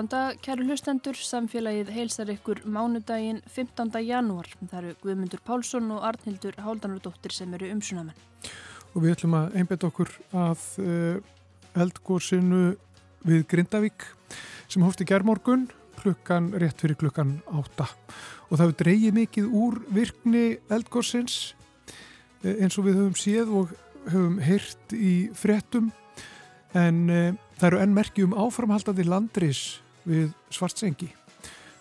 Góðan dag, kæru hlustendur, samfélagið heilsar ykkur mánudaginn 15. janúar. Það eru Guðmundur Pálsson og Arnhildur Háldanardóttir sem eru umsunamenn. Og við ætlum að einbeta okkur að uh, eldgórsinu við Grindavík sem hófti gerðmorgun klukkan rétt fyrir klukkan átta. Og það dreyið mikið úr virkni eldgórsins uh, eins og við höfum séð og höfum heyrt í frettum en uh, Það eru enn merki um áframhaldandi landris við Svartsengi.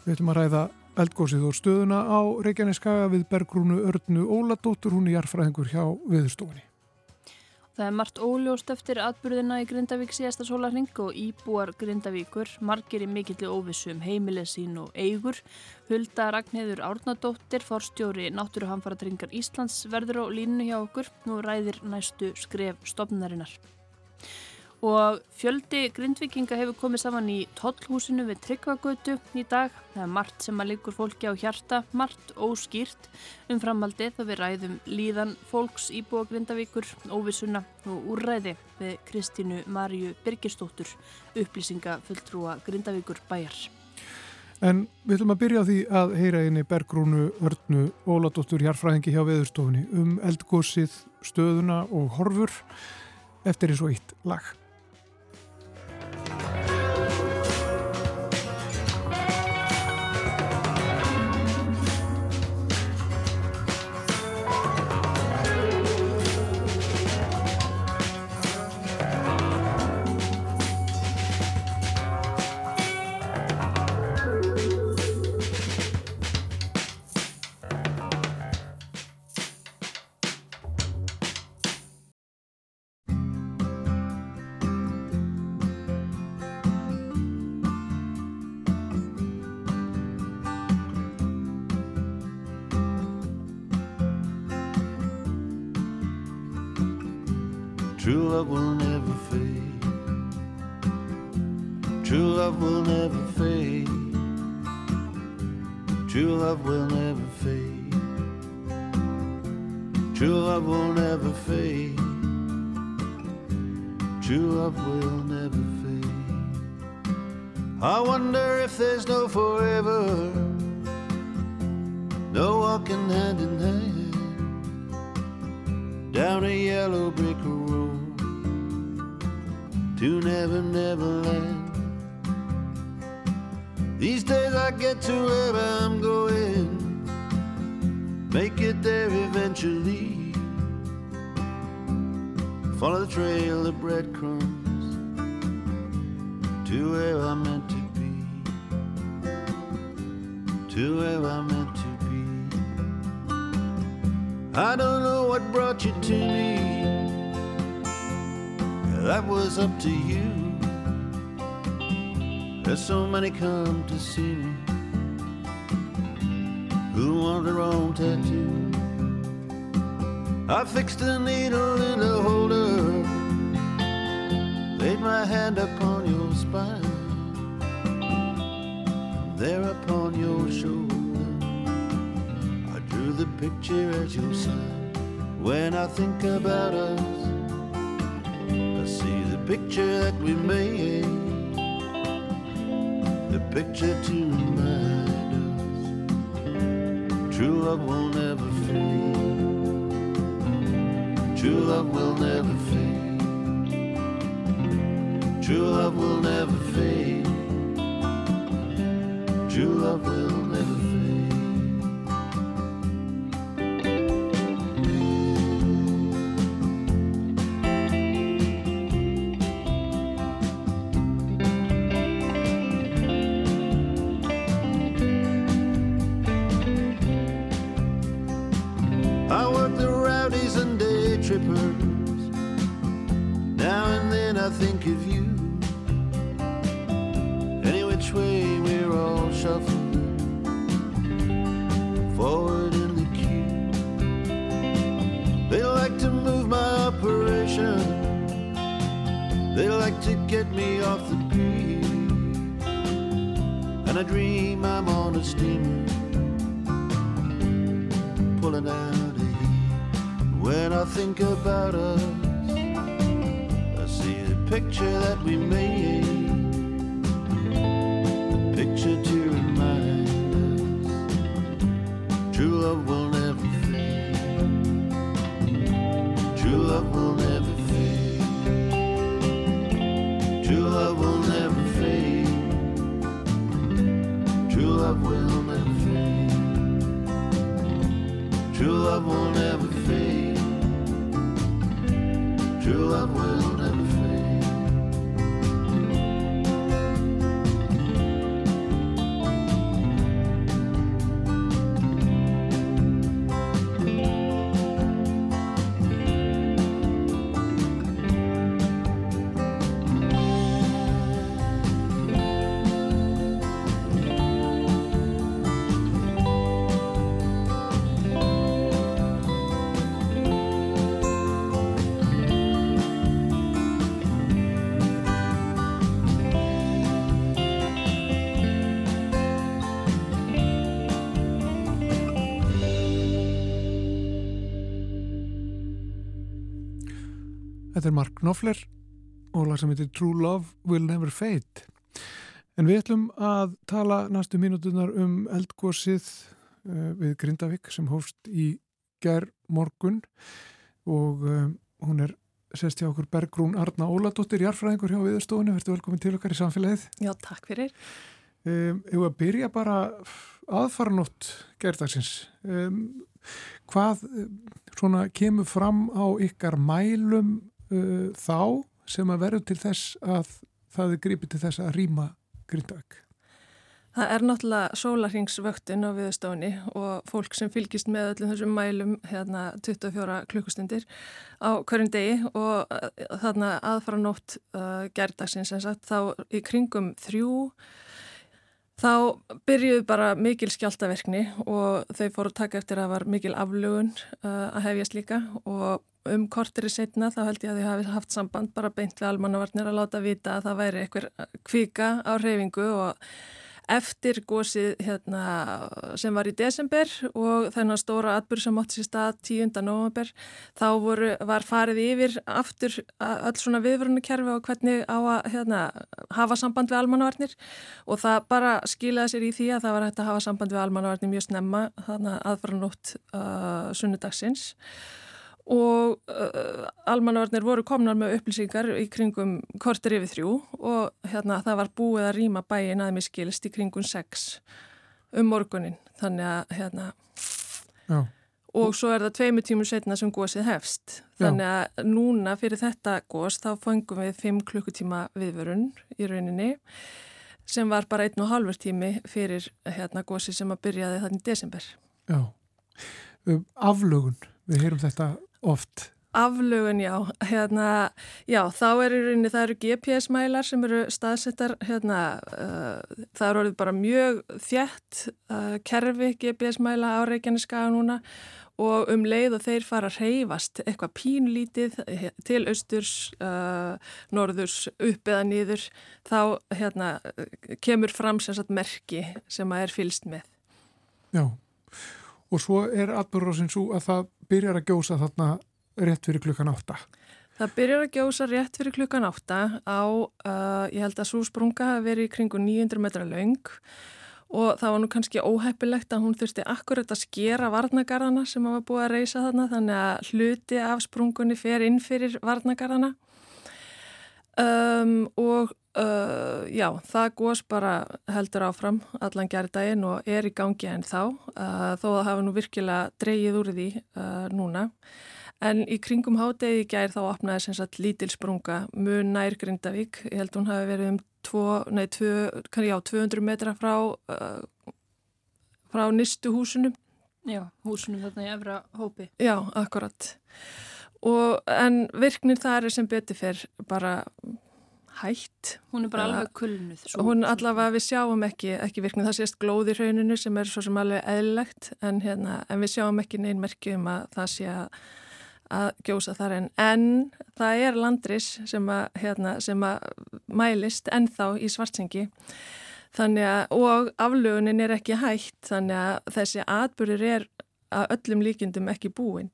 Við ætlum að ræða eldgósið og stöðuna á Reykjaneskaga við Bergrúnu Örnu Óladóttur, hún er jarfræðingur hjá viðurstofunni. Það er margt óljóst eftir atbyrðina í Grindavík síðasta sólarring og íbúar Grindavíkur, margir í mikilli óvissum heimilið sín og eigur. Hulda Ragnheður Árnadóttir, forstjóri Náttúruhamfaratringar Íslands verður á línu hjá okkur, nú ræðir næstu skref stopnarinnar. Og fjöldi grindvikinga hefur komið saman í tollhúsinu við Tryggvagötu í dag. Það er margt sem að liggur fólki á hjarta, margt óskýrt um framhaldið þá við ræðum líðan fólks íbúa Grindavíkur, óvissuna og úrræði við Kristínu Marju Birgistóttur, upplýsinga fulltrúa Grindavíkur bæjar. En við ætlum að byrja á því að heyra einni Bergrúnu Örnu Óladóttur Hjarfræðingi hjá Veðurstofunni um eldgósið, stöðuna og horfur eftir eins og eitt lag. Breadcrumbs to where I'm meant to be, to where I'm meant to be. I don't know what brought you to me. That was up to you. There's so many come to see me who want their own tattoo. I fixed a needle in a holder, laid my hand upon your spine, there upon your shoulder. I drew the picture at your side. When I think about us, I see the picture that we made, the picture to remind us true love will never fade. True love will never like to get me off the beat. And I dream I'm on a steamer, pulling out of here. When I think about us, I see the picture that we made. A picture to remind us true love will Er Knopfler og lag sem heitir True Love Will Never Fade. En við ætlum að tala næstu mínútunar um eldgósið uh, við Grindavík sem hófst í ger morgun og um, hún er sest hjá okkur Bergrún Arna Óladóttir, jarfræðingur hjá viðstofunni, verður velkomin til okkar í samfélagið. Já, takk fyrir. Um, ég var að byrja bara aðfaranótt gerðagsins. Um, hvað um, svona kemur fram á ykkar mælum uh, þá sem að verður til þess að það er gripið til þess að rýma Grindavík? Það er náttúrulega sólarhingsvöktun á viðstofunni og fólk sem fylgist með öllum þessum mælum hérna 24 klukkustundir á hverjum degi og uh, þarna aðfara nótt uh, gerðdagsins eins og þá í kringum þrjú þá byrjuðu bara mikil skjáltaverkni og þau fóru að taka eftir að það var mikil aflugun uh, að hefjast líka og um kortiri setna þá held ég að þau hafi haft samband bara beint við almannavarnir að láta vita að það væri eitthvað kvika á reyfingu og eftir gósið hérna, sem var í desember og þennan stóra atbyrg sem átti sér stað 10. november þá voru, var farið yfir aftur öll svona viðvörunukerfi og hvernig á að hérna, hafa samband við almannavarnir og það bara skilaði sér í því að það var hægt að hafa samband við almannavarnir mjög snemma aðfara nótt uh, sunnudagsins og uh, almannavarnir voru komnar með upplýsingar í kringum kortir yfir þrjú og hérna það var búið að rýma bæin aðeins skilst í kringum sex um morgunin þannig að hérna Já. og svo er það tveimu tímur setna sem gósið hefst. Þannig að núna fyrir þetta gós þá fangum við fimm klukkutíma viðvörun í rauninni sem var bara einn og halvur tími fyrir hérna gósið sem að byrjaði þannig í desember. Já, aflögun, við heyrum þetta oft. Aflögun, já, hérna, já, þá er í rauninni, það eru GPS-mælar sem eru staðsettar, hérna, uh, það eru orðið bara mjög þjætt uh, kerfi GPS-mæla á Reykjaneskaga núna og um leið og þeir fara að reyfast eitthvað pínlítið til austurs, uh, norðurs, upp eða nýður, þá hérna, kemur fram sem sagt merki sem að er fylst með. Já, og svo er atbyrðurásin svo að það byrjar að gjósa þarna rétt fyrir klukkan átta. Það byrjar að gjósa rétt fyrir klukkan átta á, uh, ég held að svo sprunga hafi verið í kringu 900 metra laung og það var nú kannski óheppilegt að hún þurfti akkurat að skera varnagarðana sem hafa búið að reysa þarna þannig að hluti af sprungunni fer inn fyrir varnagarðana um, og uh, já, það gós bara heldur áfram allan gerðdægin og er í gangi en þá uh, þó að hafa nú virkilega dreyið úr því uh, núna En í kringum hádegi gær þá opnaði sem sagt lítil sprunga mun nær Grindavík. Ég held hún hafi verið um tvo, nei, tvö, já, 200 metra frá, frá nistu húsunum. Já, húsunum þarna í efra hópi. Já, akkurat. Og, en virknin þar er sem betur fyrr bara hætt. Hún er bara alveg kulnuð. Hún allavega við sjáum ekki, ekki virknin. Það sést glóð í rauninu sem er svo sem alveg eðlilegt en, hérna, en við sjáum ekki neinn merkjum að það sé að að gjósa þar en, en það er landris sem að, hérna, sem að mælist ennþá í svartsengi og aflögunin er ekki hægt þannig að þessi atbyrður er að öllum líkindum ekki búin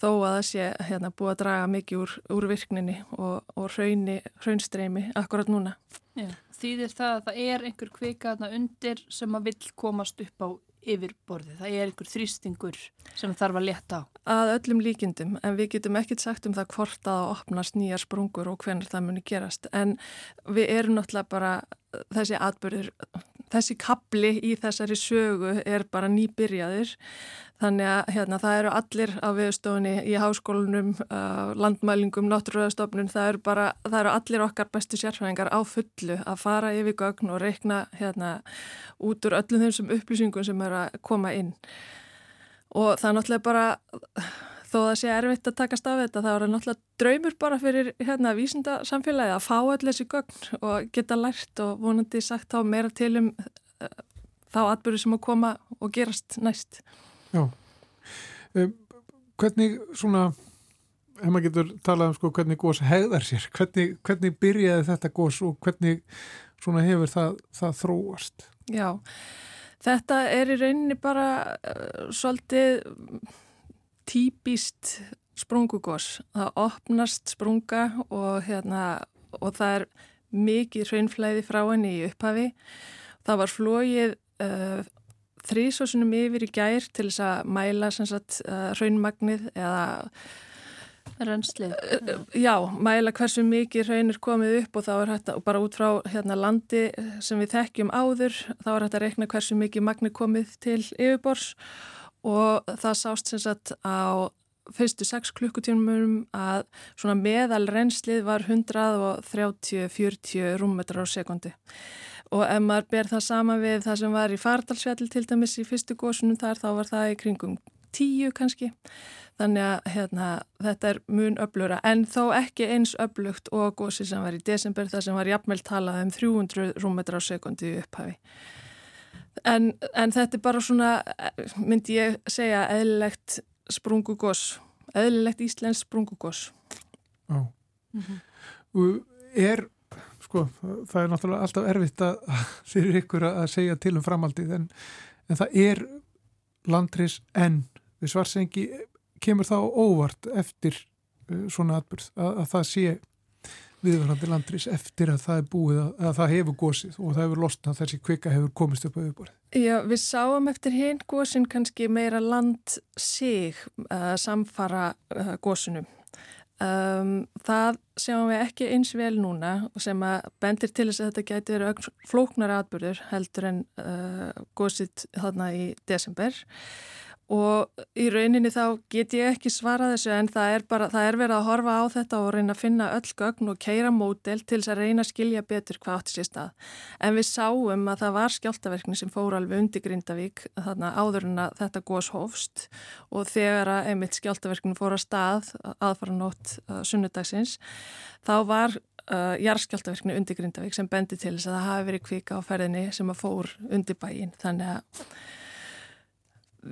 þó að það sé hérna, búið að draga mikið úr, úr virkninni og, og hrauni, hraunstreymi akkurat núna. Já, þýðir það að það er einhver kvika undir sem að vill komast upp á yfirborðið. Það er einhver þrýstingur sem þarf að leta á. Að öllum líkindum, en við getum ekkert sagt um það hvort að opnast nýjar sprungur og hvernig það muni gerast. En við erum náttúrulega bara þessi atbyrðir þessi kapli í þessari sögu er bara nýbyrjaður. Þannig að hérna, það eru allir á viðstofunni í háskólanum, uh, landmælingum, náttúruðastofnun, það það eru allir okkar bestu sérfræðingar á fullu að fara yfir gögn og reikna hérna út úr öllum þessum upplýsingum sem eru að koma inn. Og það er náttúrulega bara þó að það sé erfitt að takast af þetta, það er náttúrulega draumur bara fyrir hérna vísinda samfélagi að fá allir þessi gögn og geta lært og vonandi sagt þá meira til um uh, þá atbyrju sem að koma og gerast næst. Já, um, hvernig svona, ef maður getur talað um sko hvernig gós hegðar sér, hvernig, hvernig byrjaði þetta gós og hvernig svona hefur það, það þróast? Já, þetta er í rauninni bara uh, svolítið típist sprungugós. Það opnast sprunga og, hérna, og það er mikið hraunflæði frá henni í upphafi. Það var flóið uh, þrísósunum yfir í gær til þess að mæla sagt, uh, hraunmagnið eða Rennslið. Uh, já, mæla hversu mikið hraun er komið upp og þá er hægt að, bara út frá hérna, landi sem við þekkjum áður, þá er hægt að rekna hversu mikið magni komið til yfirbors og það sást sem sagt á fyrstu 6 klukkutímum að svona meðal reynslið var 130-40 rúmmetrar á sekundi og ef maður ber það sama við það sem var í Fardalsfjalli til dæmis í fyrstu gósunum þar þá var það í kringum 10 kannski. Þannig að hérna, þetta er mun öflura en þó ekki eins öflugt og gósi sem var í desember þar sem var jafnmjöld talað um 300 rúmmetrar á sekundi upphafi En, en þetta er bara svona, myndi ég segja, eðlilegt sprungugós, eðlilegt íslensk sprungugós. Já. Mm -hmm. Og er, sko, það er náttúrulega alltaf erfitt að fyrir ykkur að segja til um framaldið, en, en það er landris enn við svarsengi, kemur þá óvart eftir uh, svona atbyrð, að, að það sé viðvarandi landris eftir að það er búið að, að það hefur gósið og það hefur losnað þessi kvika hefur komist upp á yfirborðið. Já, við sáum eftir hinn gósin kannski meira land sig uh, samfara uh, gósunum. Um, það sjáum við ekki eins vel núna sem að bendir til þess að þetta gæti verið flóknar atbyrður heldur en uh, gósið þarna í desember og í rauninni þá get ég ekki svara þessu en það er, bara, það er verið að horfa á þetta og reyna að finna öll gögn og keira mótel til þess að reyna að skilja betur hvað átti sér stað. En við sáum að það var skjáltaverkni sem fór alveg undir Grindavík þarna áður en að þetta góðs hófst og þegar að einmitt skjáltaverkni fór að stað aðfara nótt uh, sunnudagsins þá var uh, jarðskjáltaverkni undir Grindavík sem bendi til þess að það hafi verið kvika á ferðinni sem að fór undir bæin þannig að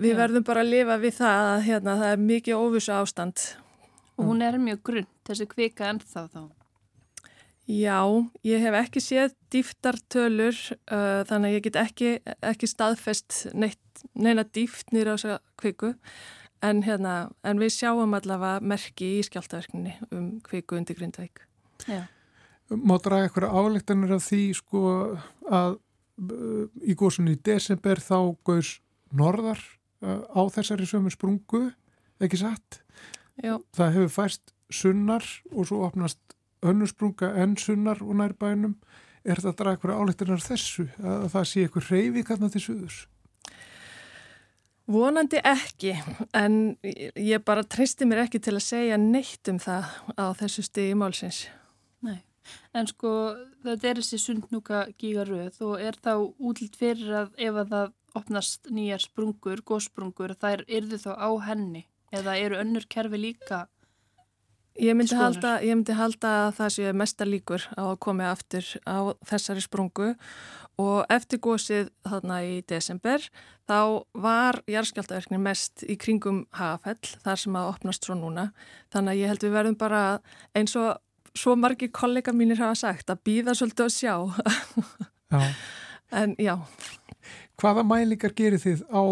við verðum bara að lifa við það að hérna, það er mikið óvissu ástand. Og hún er mjög grunn, þessi kvika ennþá þá? Já, ég hef ekki séð dýftartölur uh, þannig að ég get ekki, ekki staðfest neitt, neina dýft nýra á þessa kviku en, hérna, en við sjáum allavega merki í skjáltaverkninni um kviku undir Grindvæk. Já. Má draga eitthvað áleiktanir af því sko að uh, í góðsunni í desember þá gauðs norðar á þessari sömu sprungu, ekki satt? Já. Það hefur fæst sunnar og svo opnast önnur sprunga enn sunnar og nær bænum. Er þetta að draga eitthvað áleittinar þessu að það sé eitthvað reyfi kannar til suðurs? Vonandi ekki, en ég bara tristi mér ekki til að segja neitt um það á þessu stigi málsins. Nei, en sko þetta er þessi sundnúka gígaröð og er þá útlitt fyrir að ef að það opnast nýjar sprungur, góðsprungur, þær yrðu þá á henni? Eða eru önnur kerfi líka Ég myndi, halda, ég myndi halda að það sé mestar líkur á að koma aftur á þessari sprungu. Og eftir gósið þarna í desember þá var jæðskjáltaverknin mest í kringum hafell þar sem að opnast svo núna. Þannig að ég held við verðum bara eins og svo margi kollega mínir hafa sagt að býða svolítið að sjá. Já. en já Hvaða mælingar gerir þið á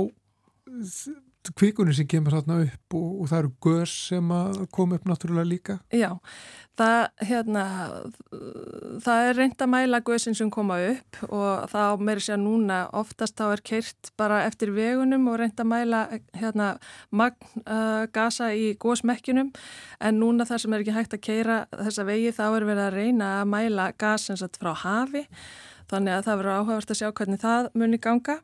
kvikunni sem kemur þarna upp og, og það eru görs sem kom upp náttúrulega líka? Já, það, hérna, það er reynd að mæla gössin sem koma upp og það meiri sér núna oftast þá er keirt bara eftir vegunum og reynd að mæla hérna, magn uh, í gósmekkinum en núna þar sem er ekki hægt að keira þessa vegi þá er verið að reyna að mæla gas frá hafi þannig að það verður áhugavert að sjá hvernig það muni ganga.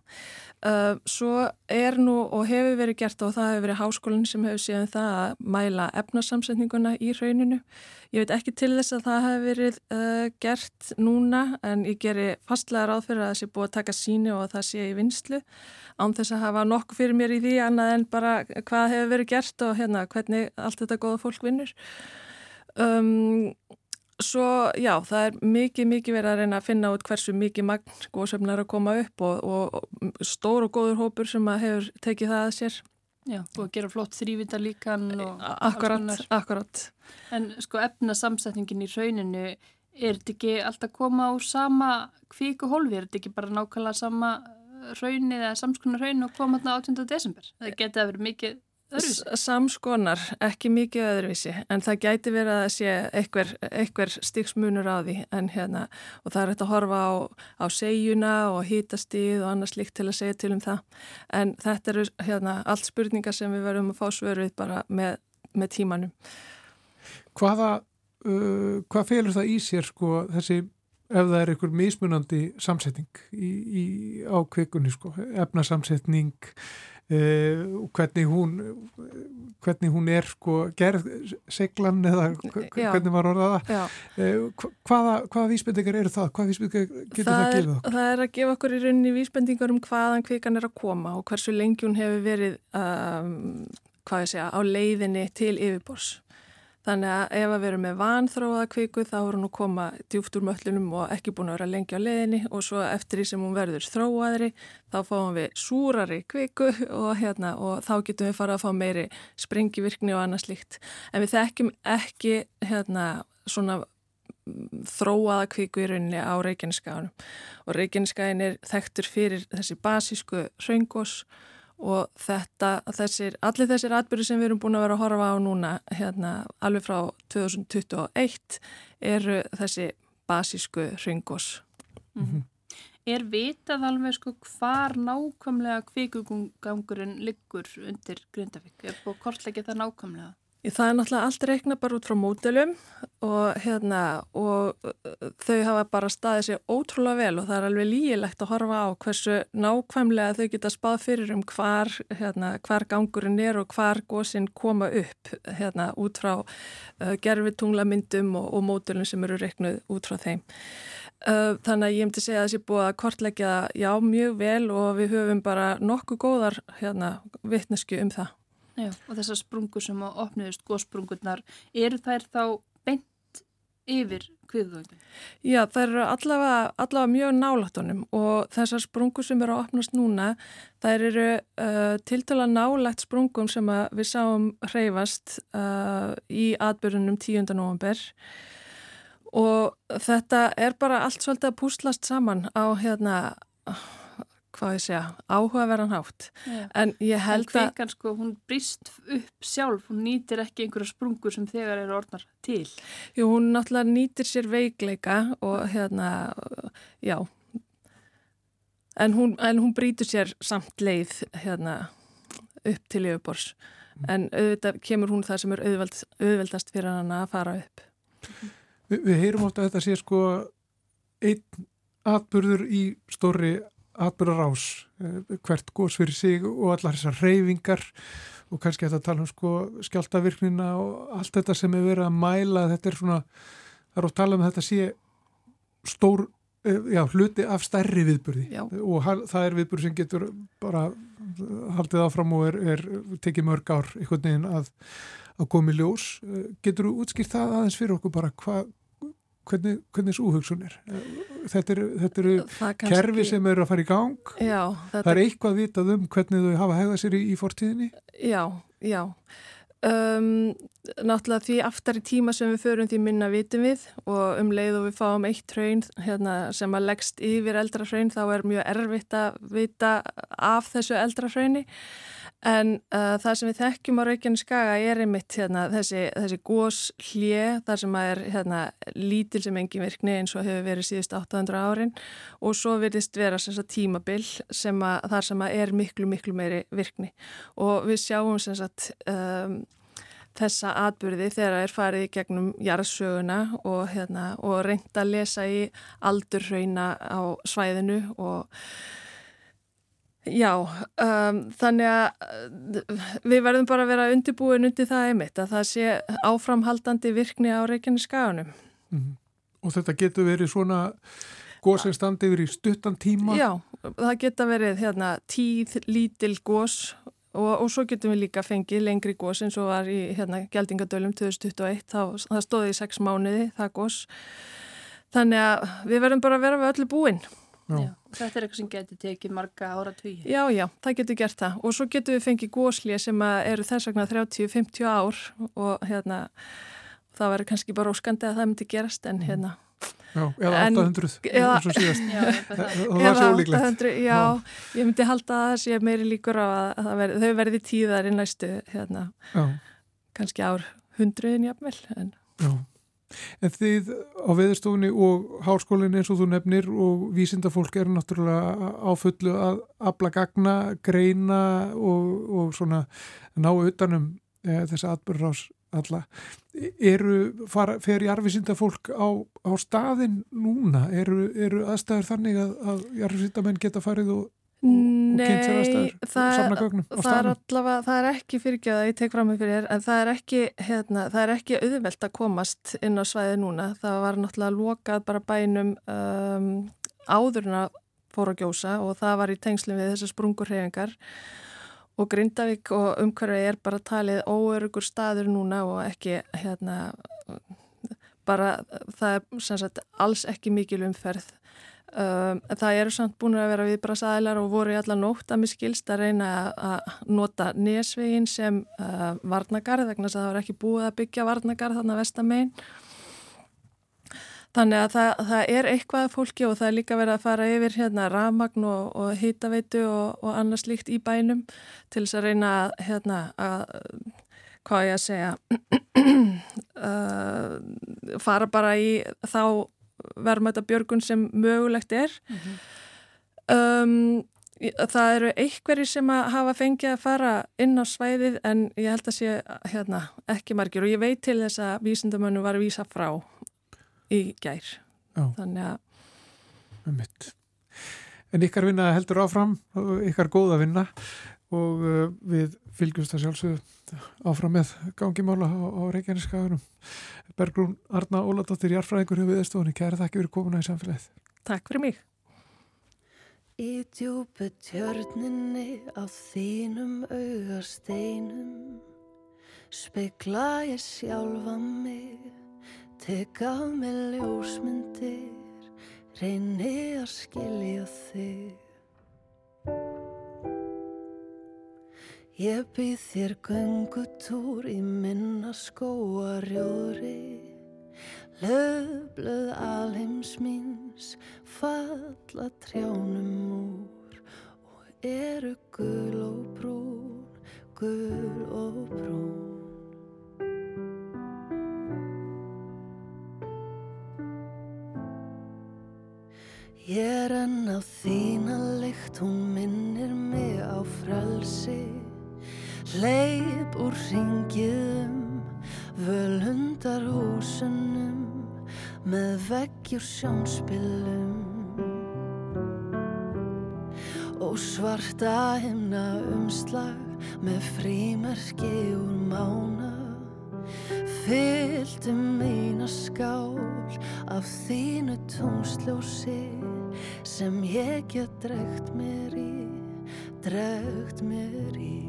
Uh, svo er nú og hefur verið gert og það hefur verið háskólinn sem hefur síðan það að mæla efnarsamsetninguna í rauninu. Ég veit ekki til þess að það hefur verið uh, gert núna en ég geri fastlega ráð fyrir að það sé búið að taka síni og að það sé í vinslu án þess að hafa nokkuð fyrir mér í því annað en bara hvað hefur verið gert og hérna hvernig allt þetta góða fólk vinnur. Um, Svo já, það er mikið, mikið verið að reyna að finna út hversu mikið magn góðsöfn er að koma upp og, og, stór og góður hópur sem að hefur tekið það að sér. Já, og að gera flott þrývita líkan og... Akkurat, akkurat. En sko efna samsetningin í rauninu, er þetta ekki alltaf koma á sama kvíku hólfi? Er þetta ekki bara nákvæmlega sama raunni eða samskonar raun og koma þarna 18. desember? Það geti að vera mikið Samskonar, ekki mikið öðruvísi en það gæti verið að sé einhver, einhver stíksmunur á því en hérna og það er hægt að horfa á, á segjuna og hýtastíð og annars líkt til að segja til um það en þetta eru hérna allt spurningar sem við verðum að fá svöruð bara með, með tímanum. Hvaða, uh, hvað felur það í sér sko þessi ef það er einhver mismunandi samsetning í, í ákvekunni sko, efnasamsetning Uh, hvernig hún hvernig hún er sko gerð seglan eða hvernig var orðaða uh, hvaða, hvaða vísbendingar eru það? Hvaða vísbendingar getur það, það að gefa okkur? Það er að gefa okkur í rauninni vísbendingar um hvaðan kvikan er að koma og hversu lengi hún hefur verið um, hvað ég segja, á leiðinni til yfirbors Þannig að ef að við erum með vanþróaða kviku þá er hún að koma djúft úr möllunum og ekki búin að vera lengi á leðinni og svo eftir því sem hún verður þróaðri þá fáum við súrari kviku og, hérna, og þá getum við fara að fá meiri sprengivirkni og annað slíkt. En við þekkjum ekki hérna, svona þróaða kviku í rauninni á Reykjaneskaðunum og Reykjaneskaðin er þekktur fyrir þessi basísku hraungos og þetta, þessir, allir þessir atbyrði sem við erum búin að vera að horfa á núna hérna alveg frá 2021 eru þessi basísku hringos. Mm -hmm. Er vitað alveg sko hvar nákvæmlega kvikugangurinn liggur undir Grindavík? Er búin að kortleggja það nákvæmlega? Það er náttúrulega allt reikna bara út frá mótelum og, hérna, og uh, þau hafa bara staðið sér ótrúlega vel og það er alveg lígilegt að horfa á hversu nákvæmlega þau geta spáð fyrir um hvar, hérna, hvar gangurinn er og hvar góðsinn koma upp hérna, út frá uh, gerfitunglamyndum og, og mótelum sem eru reiknuð út frá þeim. Uh, þannig að ég hef til að segja að þessi búið að kortleggja já mjög vel og við höfum bara nokkuð góðar hérna, vittnesku um það. Já, og þessar sprungur sem á opniðust góðsprungurnar, eru þær þá bent yfir kviðgöngin? Já, þær eru allavega, allavega mjög nálatunum og þessar sprungur sem eru að opnast núna, þær eru uh, tiltala nálagt sprungum sem við sáum hreyfast uh, í atbyrjunum 10. november og þetta er bara allt svolítið að púslast saman á hérna hvað ég segja, áhugaverðan hátt. Já. en ég held að kvikan, sko, hún brist upp sjálf hún nýtir ekki einhverja sprungur sem þegar eru orðnar til. Jú, hún náttúrulega nýtir sér veikleika og hérna, já. En hún, en hún brítur sér samt leið hérna upp til yfirbors mm. en auðvitað kemur hún það sem er auðveld, auðveldast fyrir hann að fara upp. Vi, Við heyrum ofta að þetta sé sko einn atbyrður í stóri atbyrðar ás eh, hvert góðs fyrir sig og allar þessar reyfingar og kannski að það tala um sko skjáltavirknina og allt þetta sem er verið að mæla. Þetta er svona, það er að tala um þetta sé stór eh, já, hluti af stærri viðbyrði já. og það er viðbyrði sem getur bara haldið áfram og er, er tekið mörg ár einhvern veginn að, að komi ljós. Eh, getur þú útskýrt það aðeins fyrir okkur bara hvað hvernig, hvernig þessu úhugsun er? Þetta eru, þetta eru kerfi sem eru að fara í gang. Já, þetta... það er eitthvað vitað um hvernig þau hafa hegðað sér í, í fortíðinni. Já, já. Um, náttúrulega því aftar í tíma sem við förum því minna vitum við og um leið og við fáum eitt hraun hérna, sem að leggst yfir eldra hraun þá er mjög erfitt að vita af þessu eldra hrauni En uh, það sem við þekkjum á Reykjanes skaga er einmitt hérna, þessi, þessi gós hlje, þar sem er hérna, lítil sem engin virkni eins og hefur verið síðust 800 árin. Og svo verðist vera tímabill sem að, þar sem er miklu, miklu meiri virkni. Og við sjáum sem sagt um, þessa atbyrði þegar það er farið í gegnum jarðsöguna og, hérna, og reynda að lesa í aldurhrauna á svæðinu og Já, um, þannig að við verðum bara að vera undirbúin undir það einmitt að það sé áframhaldandi virkni á Reykjanes skaganum. Mm -hmm. Og þetta getur verið svona góð sem standi yfir í stuttan tíma? Já, það getur verið hérna, tíð lítil gós og, og svo getum við líka fengið lengri gós eins og var í hérna, Gjaldingadölum 2021, þá, það stóði í sex mánuði það gós. Þannig að við verðum bara að vera við öllu búinn. Já. Þetta er eitthvað sem getur tekið marga ára tvíi. Já, já, það getur gert það. Og svo getur við fengið góðslið sem eru þess vegna 30-50 ár og hérna það verður kannski bara óskandi að það myndi gerast en mhm. hérna. Já, eða 800 eða, eins og síðast. Já, það. Sé ólíklegt. Já, já, ég myndi halda að það sé meiri líkur á að verði, þau verði tíðar í næstu hérna, kannski ár hundruðin jafnvel en Já En þið á veðurstofunni og háskólinni eins og þú nefnir og vísindafólk eru náttúrulega áfullu að abla gagna, greina og, og svona ná utanum e, þessa atbyrðrás alla. Eru, fara, fer jarfisindafólk á, á staðin núna? Eru, eru aðstæður þannig að, að jarfisindamenn geta farið og Nei, það, það er allavega, það er ekki fyrirgjöða ég tek fram með fyrir þér, en það er ekki, hérna, það er ekki auðvelt að komast inn á svæði núna. Það var náttúrulega lokað bara bænum um, áðurna fór að gjósa og það var í tengslum við þessar sprungurhefingar og Grindavík og umhverfið er bara talið óörugur staður núna og ekki, hérna, bara það er sagt, alls ekki mikil umferð Um, það eru samt búin að vera viðbrasaðilar og voru í alla nótt að miskilst að reyna að nota nesvegin sem uh, varnagarð vegna þess að það var ekki búið að byggja varnagarð þannig að vestamein þannig að það, það er eitthvað fólki og það er líka verið að fara yfir hérna ramagn og, og hýtaveitu og, og annars líkt í bænum til þess að reyna að, hérna, að hvað ég að segja uh, fara bara í þá verðmæta björgun sem mögulegt er mm -hmm. um, það eru einhverjir sem að hafa fengið að fara inn á svæðið en ég held að sé hérna, ekki margir og ég veit til þess að vísindamönu var að vísa frá í gær Já. þannig að En ykkar vinna heldur áfram ykkar góða vinna og uh, við fylgjumst að sjálfsögðu áfram með gangimála á, á Reykjaneskaðunum. Bergrún Arna Óladóttir Járfræðingur hefur viðstofunni. Kæra þakki fyrir komuna í samfélagið. Takk fyrir mig. Í djúbu tjörninni á þínum augasteinum Spegla ég sjálfa mig Tek af mig ljósmyndir Reyni að skilja þig Ég býð þér göngutúr í minna skóarjóri Löfblöð alheims míns falla trjánum úr og eru gul og brún, gul og brún. Ég er enn á þína lykt, hún minnir mig á frelsi Leip úr ringiðum, völundar húsunum, með veggjur sjónspilum. Og svarta himna umslag með frímerki úr mána. Fylltum mína skál af þínu tónsljósi sem ég get dregt mér í, dregt mér í.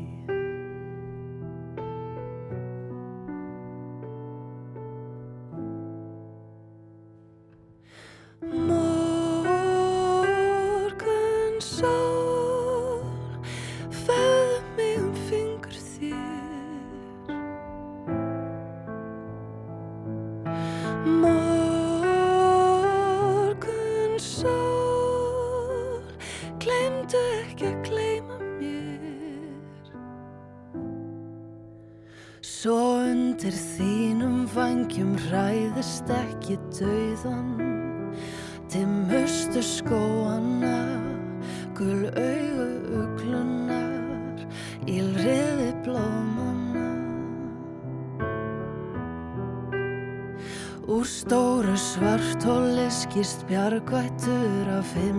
Bjargvættur af himninum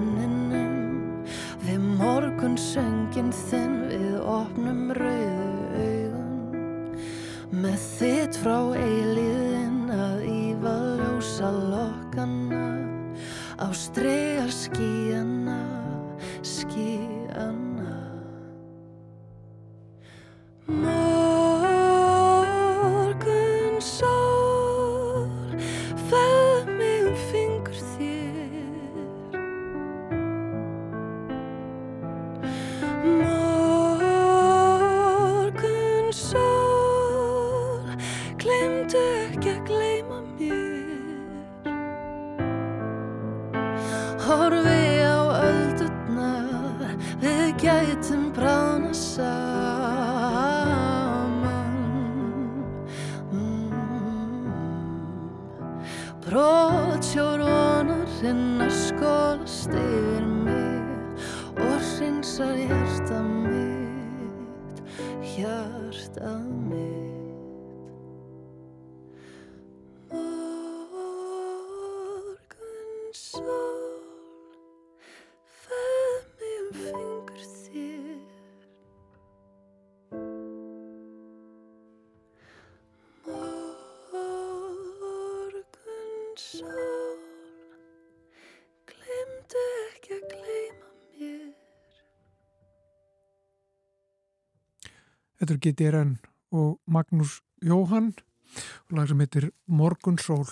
Þetta er GTRN og Magnús Jóhann og lag sem heitir Morgunsól.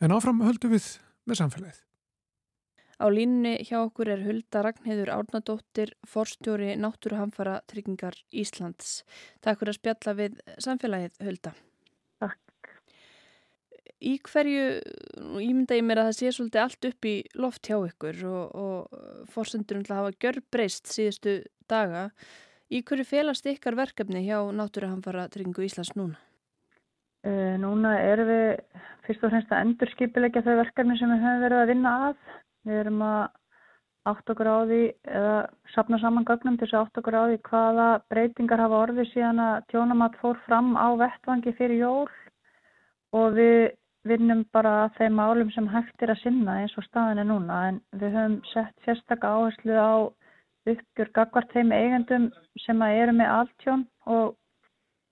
En áfram höldum við með samfélagið. Á línni hjá okkur er Hulda Ragnheður Árnadóttir, forstjóri Náttúruhamfara tryggingar Íslands. Takk fyrir að spjalla við samfélagið, Hulda. Takk. Í hverju, ég mynda ég mér að það sé svolítið allt upp í loft hjá ykkur og, og forsendur um að hafa gjör breyst síðustu daga. Í hverju felast ykkar verkefni hjá Náttúruhamfara tryggingu Íslands núna? Uh, núna erum við fyrst og fremst að endurskipilegja þau verkefni sem við höfum verið að vinna að. Við erum að átt okkur á því eða sapna saman gögnum til þess að átt okkur á því hvaða breytingar hafa orðið síðan að tjónamatt fór fram á vettvangi fyrir jól og við vinnum bara þeim málum sem hægt er að sinna eins og staðin er núna en við höfum sett sérstakka áherslu á uppgjör gagvart þeim eigendum sem að eru með altjón og,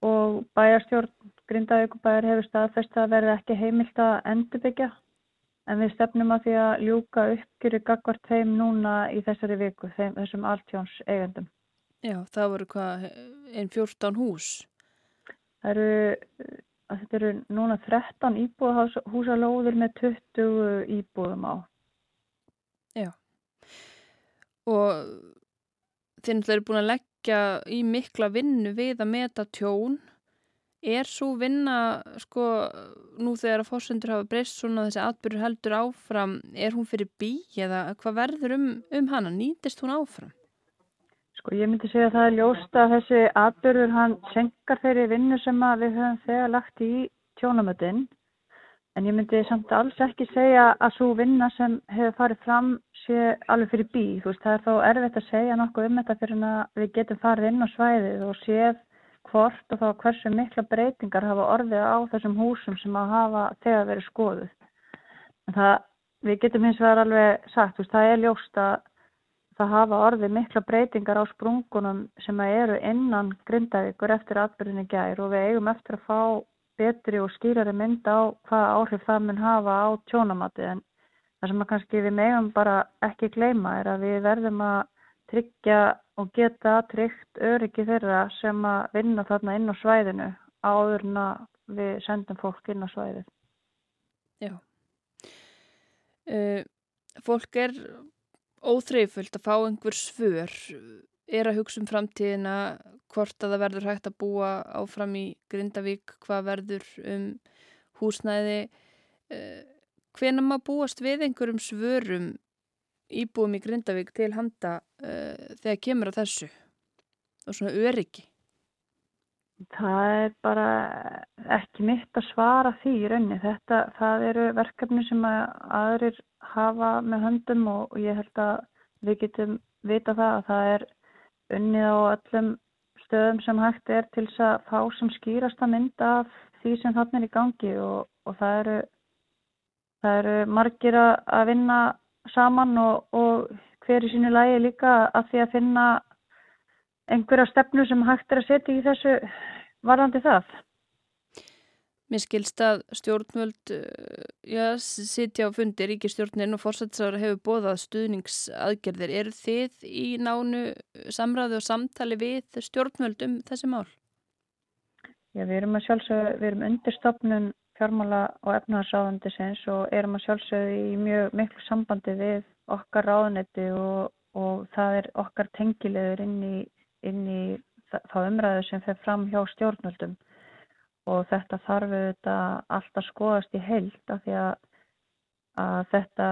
og bæjarstjórn Grindavíkubæjar hefur staðfest að verði ekki heimilt að endurbyggja en við stefnum að því að ljúka uppgjöru gagvart þeim núna í þessari viku, þeim, þessum altjóns eigendum. Já, það voru hvað, einn 14 hús. Það eru, þetta eru núna 13 íbúðahúsalóðir með 20 íbúðum á. Já, og náttúrulega eru búin að leggja í mikla vinnu við að meta tjón. Er svo vinna, sko, nú þegar að fórsendur hafa breyst svona þessi atbyrgur heldur áfram, er hún fyrir bí eða hvað verður um, um hana? Nýtist hún áfram? Sko ég myndi segja að það er ljóst að þessi atbyrgur hann senkar þeirri vinnu sem við höfum þegar lagt í tjónamötinn en ég myndi samt alls ekki segja að svo vinna sem hefur farið fram sé alveg fyrir bí. Veist það er þá erfitt að segja nokkuð um þetta fyrir að við getum farið inn á svæðið og séð hvort og þá hversu mikla breytingar hafa orðið á þessum húsum sem að hafa þegar verið skoðuð. En það, við getum hins vegar alveg sagt, veist, það er ljóst að það hafa orðið mikla breytingar á sprungunum sem eru innan grindavíkur eftir atbyrðinni gær og við eigum eftir að fá betri og skýrari mynd á hvaða áhrif það mun hafa á tjónamati en það sem að kannski við megum bara ekki gleyma er að við verðum að tryggja og geta tryggt öryggi þeirra sem að vinna þarna inn á svæðinu áður en að við sendum fólk inn á svæðið. Já. Uh, fólk er óþreiföld að fá einhver svör, er að hugsa um framtíðina, hvort að það verður hægt að búa áfram í Grindavík, hvað verður um húsnæði, uh, hvena maður búast við einhverjum svörum íbúum í Grindavík til handa uh, þegar kemur að þessu og svona öryggi? Það er bara ekki mitt að svara því í raunni. Þetta, það eru verkefni sem að aðrir hafa með höndum og, og ég held að við getum vita það að það er unnið á öllum stöðum sem hægt er til þess að fá sem skýrast að mynda af því sem þarna er í gangi og, og það eru það eru margir að vinna saman og, og hver í sínu lægi líka að því að finna einhverja stefnu sem hægt er að setja í þessu varðandi það. Mér skilst að stjórnvöld uh, já, sitja á fundi ríkistjórnin og fórsættisára hefur bóðað stuðningsaðgerðir. Er þið í nánu samræðu og samtali við stjórnvöld um þessi mál? Já, við erum að sjálfsögðu, við erum undirstofnun fjármála og efnaðarsáðandisins og erum að sjálfsögðu í mjög miklu sambandi við okkar ráðanetti og, og það er okkar tengilegur inn í, inn í þá umræðu sem fer fram hjá stjórnvöldum og þetta þarf auðvitað alltaf skoðast í heild af því að, að þetta,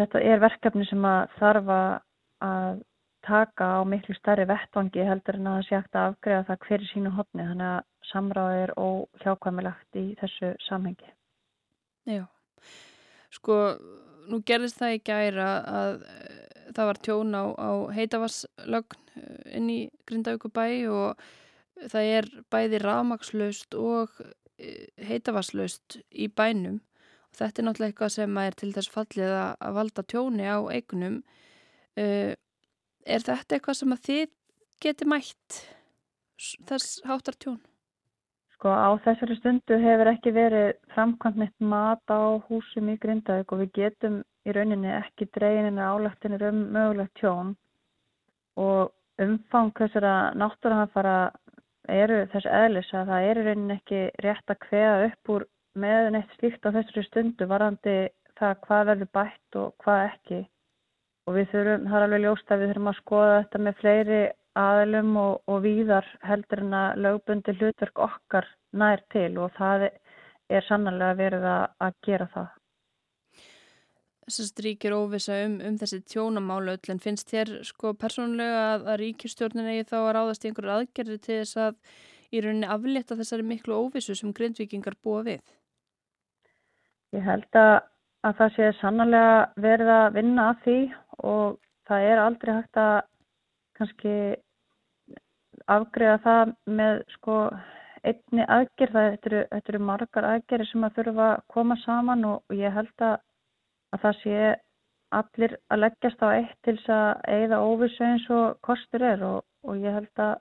þetta er verkefni sem að þarf að taka á miklu starri vettvangi heldur en að það sé hægt að afgreða það hverju sínu hodni þannig að samráð er óhjákvæmilegt í þessu samhengi. Já, sko nú gerðist það í gæra að það var tjón á, á heitavasslögn inn í Grindavíkubæ og það er bæði rafmakslaust og e, heitavasslaust í bænum. Og þetta er náttúrulega eitthvað sem er til þess fallið að valda tjóni á eignum. E, er þetta eitthvað sem að þið geti mætt þess háttar tjón? Sko á þessari stundu hefur ekki verið framkvæmt neitt mat á húsum í Grindavík og við getum í rauninni ekki dreginina álagtinir um mögulegt tjón. Og umfang þessara náttúruhanfara eru þess eðlis að það eru raunin ekki rétt að hveða upp úr með neitt slíkt á þessari stundu varandi það hvað verður bætt og hvað ekki og við þurfum, það er alveg ljóst að við þurfum að skoða þetta með fleiri aðlum og, og víðar heldur en að lögbundi hlutverk okkar nær til og það er sannlega verið að gera það. Þessast ríkir óvisa um, um þessi tjónamálu öll en finnst þér sko persónulega að, að ríkistjórnin eigi þá að ráðast í einhverju aðgerði til þess að í rauninni aflétta þessari miklu óvisu sem grindvikingar búa við? Ég held að, að það sé sannlega verið að vinna að því og það er aldrei hægt að kannski afgriða það með sko einni aðgerð, þetta eru, þetta eru margar aðgerði sem að þurfa að koma saman og ég held að að það sé allir að leggjast á eitt til þess að eigða óvissu eins og kostur er og, og ég held að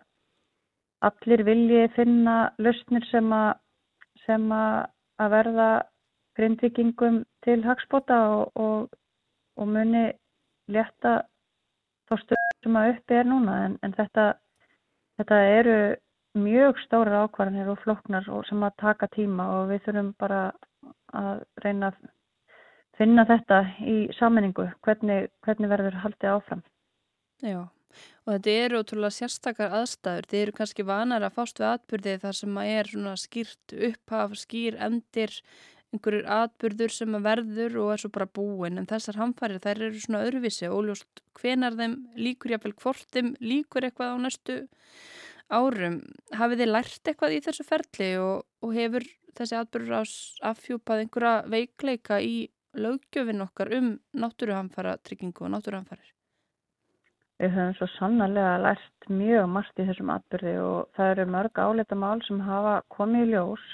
allir vilji finna lausnir sem að, sem að, að verða grindvikingum til hagspota og, og, og muni létta þá stöðum sem að uppi er núna. En, en þetta, þetta eru mjög stóra ákvarðanir og floknar sem að taka tíma og við þurfum bara að reyna að finna þetta í sammenningu, hvernig, hvernig verður haldið áfram. Já, og þetta eru ótrúlega sérstakar aðstæður. Þið eru kannski vanar að fást við atbyrði þar sem að er skýrt upphaf, skýr endir, einhverjur atbyrður sem að verður og er svo bara búin. En þessar hamfærir þær eru svona öðruvísi, óljóst hvenar þeim líkur jáfnvel hvortum líkur eitthvað á næstu árum. Hafið þið lært eitthvað í þessu ferli og, og hefur þessi atbyrður ás affjúpað einhverja veikleika í löggjöfin okkar um náttúruhamfara tryggingu og náttúruhamfarir? Við höfum svo sannarlega lært mjög margt í þessum atbyrði og það eru mörg áleita mál sem hafa komið í ljós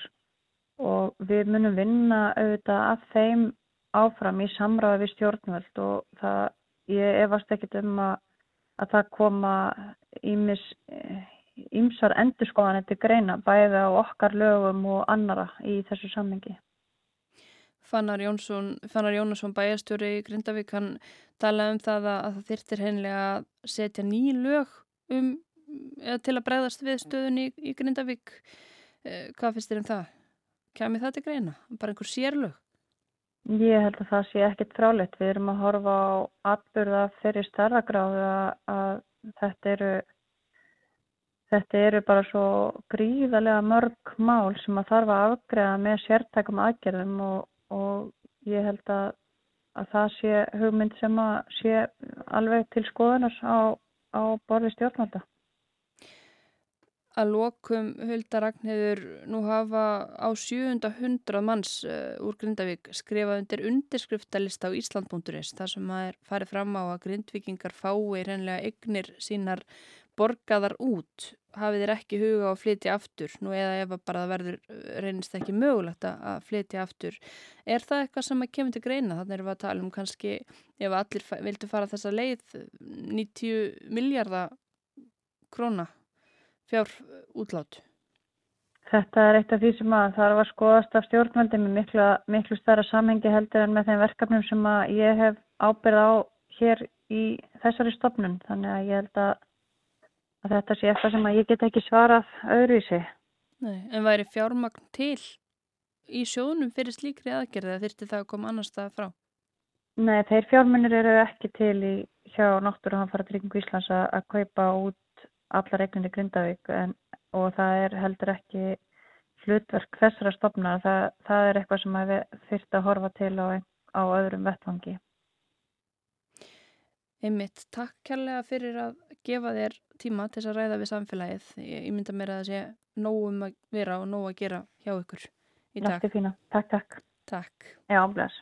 og við munum vinna auðvitað af þeim áfram í samráði við stjórnvöld og það, ég efast ekkit um að, að það koma ímis ímsar endurskoðanir til greina bæði á okkar lögum og annara í þessu sammingi. Fannar Jónsson, Fannar Jónasson bæjastjóri í Grindavík, hann talaði um það að, að það þyrtir hennilega að setja ný lög um, til að bregðast við stöðun í, í Grindavík. Eh, hvað finnst þér um það? Kæmi það til greina? Bara einhver sérlög? Ég held að það sé ekkit fráleitt. Við erum að horfa á atbyrða fyrir starragráðu að þetta eru Þetta eru bara svo gríðarlega mörg mál sem að þarf að afgreða með sértækum aðgerðum og, og ég held að, að það sé hugmynd sem að sé alveg til skoðunar á, á borði stjórnvalda. Að lokum Huldaragnheður nú hafa á 700 manns uh, úr Grindavík skrifað undir undirskriftalista á Ísland.is þar sem að er farið fram á að grindvikingar fái reynlega eignir sínar borgaðar út hafið þér ekki huga á að flytja aftur nú eða ef bara það verður reynist ekki mögulegt að flytja aftur. Er það eitthvað sem að kemur til greina? Þannig erum við að tala um kannski ef allir vildu fara þessa leið 90 miljardar króna fjár útlát. Þetta er eitt af því sem að það var skoðast af stjórnvaldi með miklu, miklu starra samhengi heldur en með þeim verkefnum sem að ég hef ábyrð á hér í þessari stopnum þannig að ég held að að þetta sé eitthvað sem ég get ekki svarað öðruvísi. Nei, en væri fjármagn til í sjónum fyrir slíkri aðgerði eða þurfti það að koma annars það frá? Nei, þeir fjármunir eru ekki til í hjá Náttúruhanfara Tryggingu Íslands að, að kaupa út alla regnindi Grindavík en, og það er heldur ekki hlutverk þessara stopna. Það, það er eitthvað sem við þurfti að horfa til á, á öðrum vettvangi. Einmitt, takk kærlega fyrir að gefa þér tíma til þess að ræða við samfélagið. Ég mynda mér að það sé nóg um að vera og nóg að gera hjá ykkur í dag. Takk, takk, takk. Takk. Já, bless.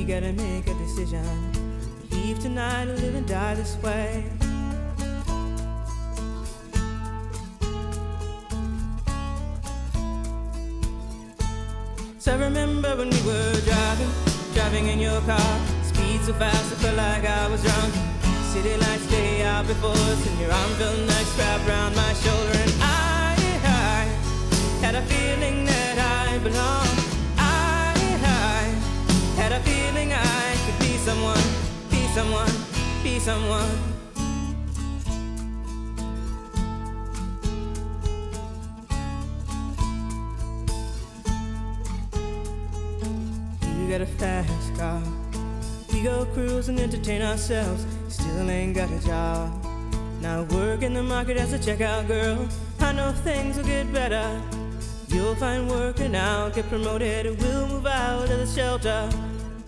We gotta make a decision. Leave tonight or live and die this way. So I remember when we were driving, driving in your car. Speed so fast, I felt like I was drunk. City lights day out before us, and your arm felt nice wrapped around my shoulder. And I someone, be someone. You got a fast car. We go cruise and entertain ourselves. Still ain't got a job. Now work in the market as a checkout girl. I know things will get better. You'll find work and I'll get promoted. We'll move out of the shelter,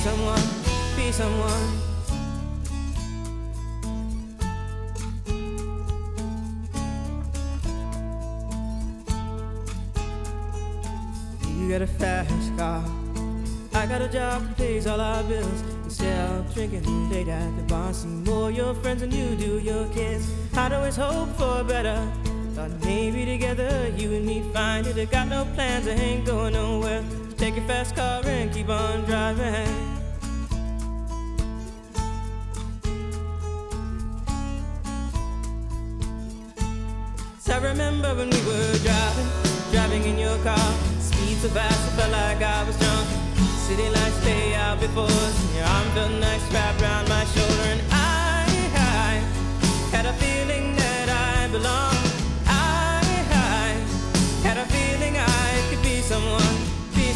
someone, be someone. You got a fast car. I got a job that pays all our bills. Instead of drinking late at the bar, see more your friends than you do your kids. I'd always hope for better. Thought maybe together you and me find it. I got no plans, I ain't going nowhere. Take your fast car and keep on driving. I remember when we were driving, driving in your car. Speed so fast, it felt like I was drunk. City lights stay out before us, your arm felt nice wrapped around my shoulder. And I, I had a feeling that I belonged.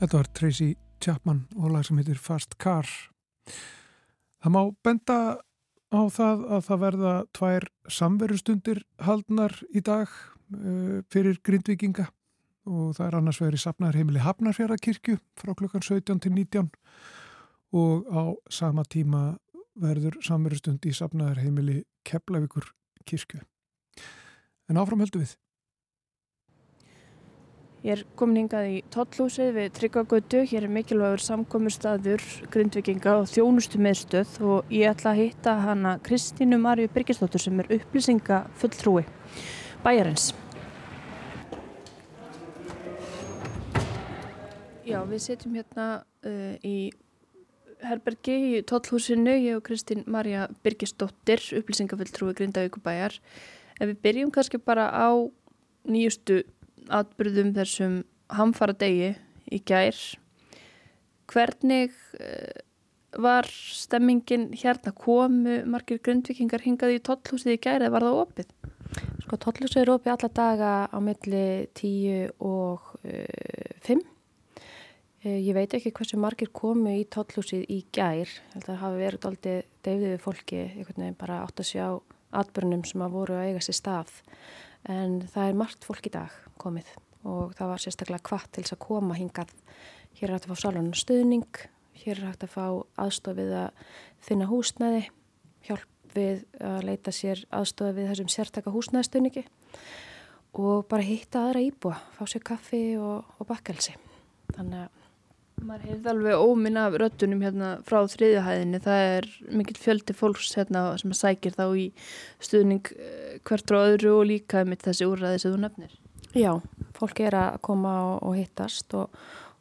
Þetta var Tracy Chapman og lag sem heitir Fast Car. Það má benda á það að það verða tvær samverustundir haldnar í dag uh, fyrir grindvikinga og það er annars verið safnar heimili Hafnarfjörðarkirkju frá klukkan 17 til 19 og á sama tíma verður samverustund í safnar heimili Keflavíkur kirkju. En áfram höldum við. Ég er komin hingað í Tollhúsið við Tryggagötu. Hér er mikilvægur samkominnstaður grindvikinga og þjónustu meðstöð og ég ætla að hitta hana Kristínu Marju Birgisdóttur sem er upplýsinga fulltrúi bæjarins. Já, við setjum hérna uh, í herbergi í Tollhúsinu, ég og Kristín Marja Birgisdóttir, upplýsingafulltrúi Grindavíkubæjar. Ef við byrjum kannski bara á nýjustu atbyrðum þessum hamfara degi í gær. Hvernig uh, var stemmingin hérna? Komu margir grundvikingar hingaði í tollhúsið í gær eða var það opið? Sko tollhúsið er opið alla daga á milli 10 og uh, 5 uh, ég veit ekki hversu margir komu í tollhúsið í gær. Það hafi verið aldrei deyfið við fólki bara átt að sjá atbyrnum sem að voru að eiga sér stað. En það er margt fólk í dag komið og það var sérstaklega kvart til þess að koma hingað. Hér er hægt að fá salunum stuðning, hér er hægt að fá aðstofið að finna húsnæði, hjálp við að leita sér aðstofið við þessum sértaka húsnæðstuðningi og bara hitta aðra íbúa, fá sér kaffi og, og bakkelsi. Þannig að Maður heyrði alveg óminn af röttunum hérna frá þriðjahæðinni. Það er mikill fjöldi fólks hérna sem sækir þá í stuðning eh, hvert frá öðru og líka mitt þessi úrræði sem þú nefnir. Já, fólk er að koma og, og hittast og,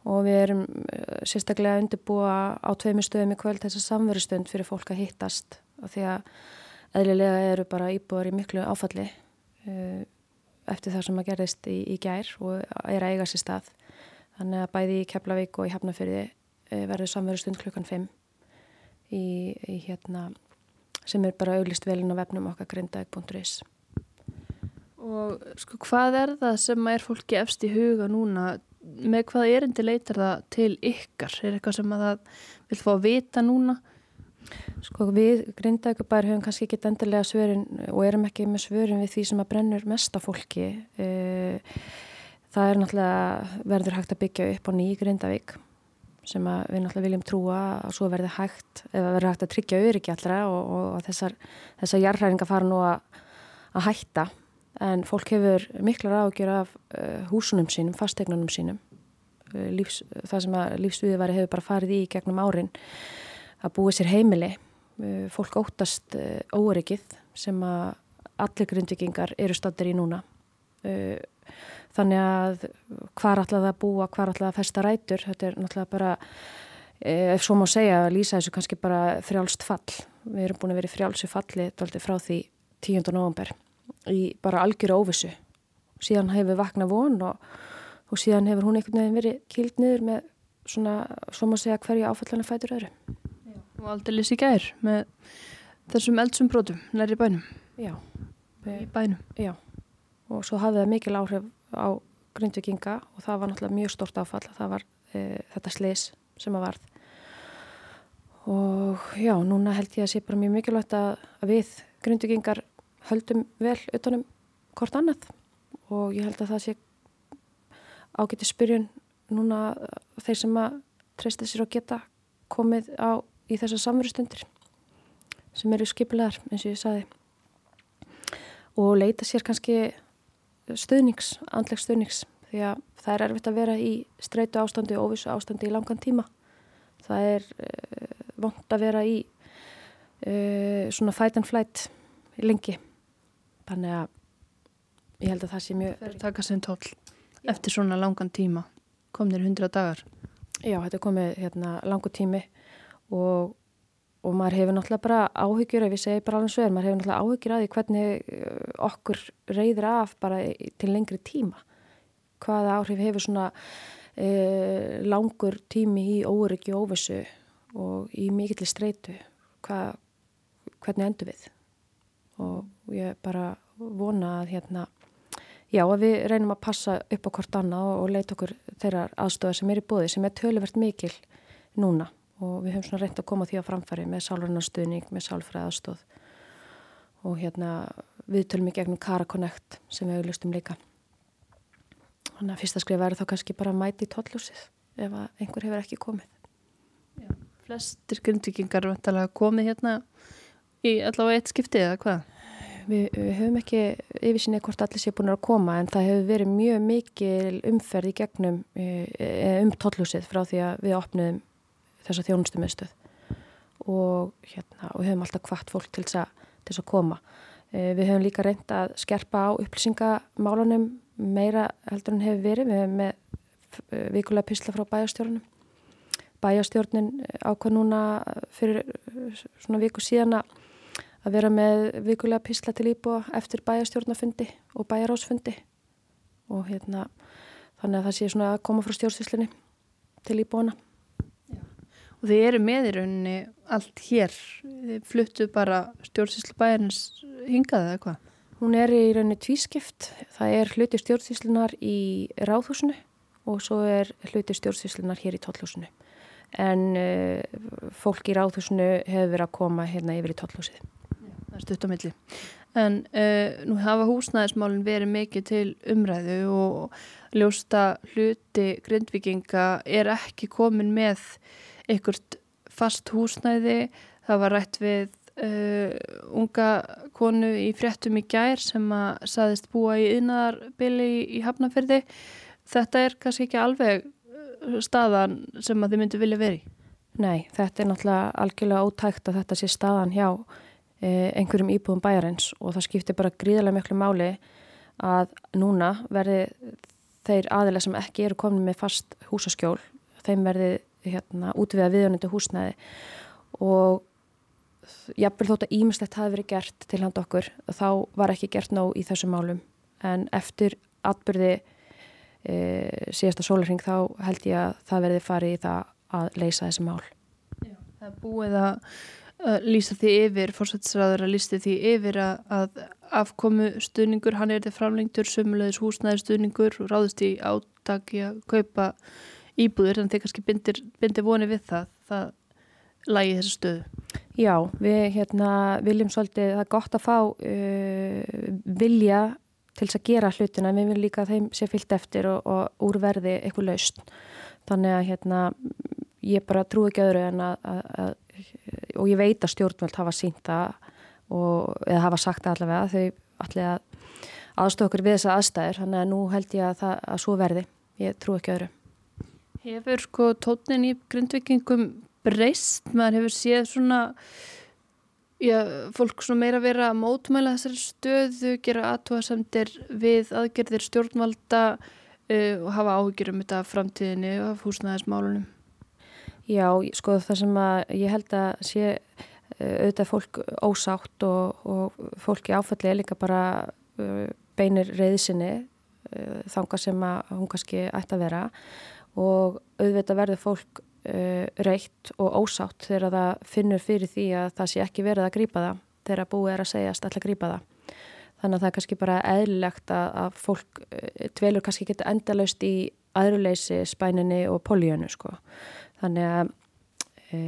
og við erum uh, sérstaklega að undirbúa á tveimur stöðum í kvöld þess að samverustund fyrir fólk að hittast og því að eðlilega eru bara íbúar í miklu áfalli uh, eftir það sem að gerðist í, í gær og er að eiga sér stað. Þannig að bæði í Keflavík og í Hafnafyrði uh, verður samverustund klukkan 5 í, í hérna sem er bara auglist velin á vefnum okkar grindaeg.is. Og sko hvað er það sem er fólki efst í huga núna? Með hvað erindi leitar það til ykkar? Er eitthvað sem að það vil fá að vita núna? Sko við grindaugubær höfum kannski ekki endilega svörin og erum ekki með svörin við því sem að brennur mesta fólki. Það er náttúrulega verður hægt að byggja upp á nýj grindavík sem við náttúrulega viljum trúa að svo verður hægt, eða verður hægt að tryggja öryggi allra og, og, þessar, þessar jarðhæringar fara nú að, að hætta en fólk hefur miklar ágjör af uh, húsunum sínum, fastegnunum sínum. Uh, lífs, það sem að lífsviðværi hefur bara farið í gegnum árin. Að búið sér heimili. Uh, fólk óttast óryggið sem að allir grundvikingar eru stattir í núna. Þannig að hvar ætlaði að búa, hvar ætlaði að festa rætur þetta er náttúrulega bara ef svo má segja að lýsa þessu kannski bara frjálst fall, við erum búin að vera í frjálsu falli frá því 10. november í bara algjöru óvissu síðan hefur vakna von og, og síðan hefur hún einhvern veginn verið kýld niður með svona, svo má segja hverju áfallana fætur öðru Já. og aldrei lýsi gær með þessum eldsum brotum næri bænum Já. í bænum Já. og svo hafði það mikil áhrif á grindvikinga og það var náttúrulega mjög stort áfall það var e, þetta slis sem að varð og já, núna held ég að sé bara mjög mikilvægt að, að við grindvikingar höldum vel utanum hvort annað. Og ég held að það sé ágæti spyrjun núna þeir sem að treysta sér og geta komið á í þessar samverðstundir sem eru skipilegar eins og ég saði og leita sér kannski stuðnings, andleg stuðnings því að það er erfitt að vera í streitu ástandi og óvissu ástandi í langan tíma. Það er uh, vond að vera í uh, svona fight and flight lengi þannig að ég held að það sé mjög Það er taka sem tóll eftir svona langan tíma. Komnir hundra dagar. Já, þetta er komið hérna, langu tími og, og maður hefur náttúrulega bara áhyggjur, ef ég segi bara alveg svo er, maður hefur náttúrulega áhyggjur að því hvernig uh, okkur reyður af bara til lengri tíma. Hvaða áhrif hefur svona uh, langur tími í óryggi og óvissu og í mikill streitu, Hva, hvernig endur við? Og ég bara vona að hérna Já, að við reynum að passa upp á hvort annað og, og leita okkur þeirra aðstöða sem er í bóði sem er töluvert mikil núna og við höfum svona reynd að koma því að framfæri með sálvarnastuðning, með sálfræðastóð og hérna við tölum í gegnum Karakonekt sem við auðlustum líka. Þannig að fyrsta skrif verður þá kannski bara að mæti í tóllúsið ef einhver hefur ekki komið. Já, flestir grundvikingar er komið hérna í allavega eitt skipti eða hvað? Við, við höfum ekki yfirsinnið hvort allir sé búin að koma en það hefur verið mjög mikil umferð í gegnum e, um tóllúsið frá því að við opnum þessa þjónustumiðstöð og, hérna, og höfum alltaf hvart fólk til þess að, koma. E, við höfum líka reynd að skerpa á upplýsingamálunum meira heldur en hefur verið. Við höfum með vikulega písla frá bæjastjórnum. Bæjastjórnin ákvað núna fyrir svona viku síðan að vera með vikulega písla til íbúa eftir bæjastjórnafundi og bæjarásfundi og hérna þannig að það sé svona að koma frá stjórnsýslinni til íbúana. Og þið eru með í rauninni allt hér, þið fluttu bara stjórnsýslu bæjarins hingaði eða hvað? Hún er í rauninni tvískipt, það er hluti stjórnsýslunar í ráðhúsinu og svo er hluti stjórnsýslunar hér í tóllhúsinu en uh, fólk í ráðhúsinu hefur verið að koma hérna yfir í tóllhúsið það er stutt á milli. En uh, nú hafa húsnæðismálinn verið mikið til umræðu og ljósta hluti grindvikinga er ekki komin með einhvert fast húsnæði. Það var rætt við uh, unga konu í fréttum í gær sem að saðist búa í yðnaðarbili í, í Hafnarferði. Þetta er kannski ekki alveg staðan sem að þið myndu vilja veri? Nei, þetta er náttúrulega algjörlega ótækt að þetta sé staðan hjá Eh, einhverjum íbúðum bæjarins og það skiptir bara gríðarlega miklu máli að núna verði þeir aðilega sem ekki eru komin með fast húsaskjól, þeim verði hérna, útviða viðjónundu húsnæði og jafnvel þótt að ímislegt hafi verið gert til hand okkur, þá var ekki gert nóg í þessum málum, en eftir atbyrði e, síðasta sólarring þá held ég að það verði farið í það að leysa þessi mál. Já, það búið að lýsa því yfir, fórsættisræður að lýsta því yfir að, afkomu stuðningur, hann er þetta framlengtur sömulegis húsnæði stuðningur og ráðist í átaki að kaupa íbúður, en þeir kannski bindir, bindir voni við það, það lægi þessu stöðu. Já, við hérna, viljum svolítið, það er gott að fá uh, vilja til þess að gera hlutina, við viljum líka þeim sé fyllt eftir og, og úrverði eitthvað laust. Þannig að hérna, ég bara trú ekki öðru en að, að og ég veit að stjórnvöld hafa sínt það eða hafa sagt það allavega þau allir að aðstofa okkur við þessa aðstæður. Þannig að nú held ég að það að svo verði. Ég trú ekki öðru. Hefur sko tónin í grundvikingum breyst, maður hefur séð svona já, fólk svona meira vera að mótmæla þessari stöðu, gera aðtóasemdir við aðgerðir stjórnvalda uh, og hafa áhyggjur um þetta framtíðinni og af húsnæðismálunum Já, sko það sem að ég held að sé uh, auðvitað fólk ósátt og, og fólki áfalli er líka bara uh, beinir reyðsinni uh, þanga sem að hún kannski ætti að vera og auðvitað verður fólk reytt og ósátt þegar það finnur fyrir því að það sé ekki verið að grýpa það þegar búið er að segjast alltaf grýpa það. Þannig að það er kannski bara eðlilegt að, að fólk dvelur kannski geta endalaust í aðruleysi spæninni og políunu sko þannig að e,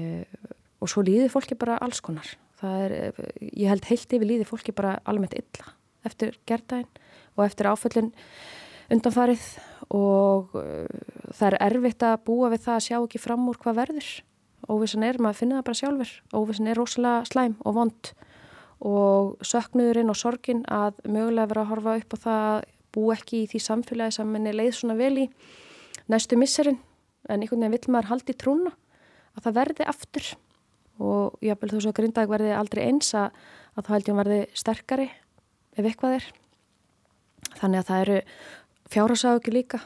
og svo líði fólki bara alls konar. Er, ég held heilt yfir líði fólki bara almennt illa eftir gerðdægin og eftir áföllin undanfarið og e, það er erfitt að búa við það að sjá ekki fram úr hvað verður. Óvissan er, maður finna það bara sjálfur. Óvissan er rosalega slæm og vond og söknuðurinn og sorgin að mögulega vera að horfa upp á það bú ekki í því samfélagi sem henni leið svona vel í næstu misserinn en einhvern veginn vill maður haldi trúna að það verði aftur. Og jáfnvel þú svo grindag verði aldrei eins að, að það held ég verði sterkari ef eitthvað er. Þannig að það eru fjárhásáðugjur líka.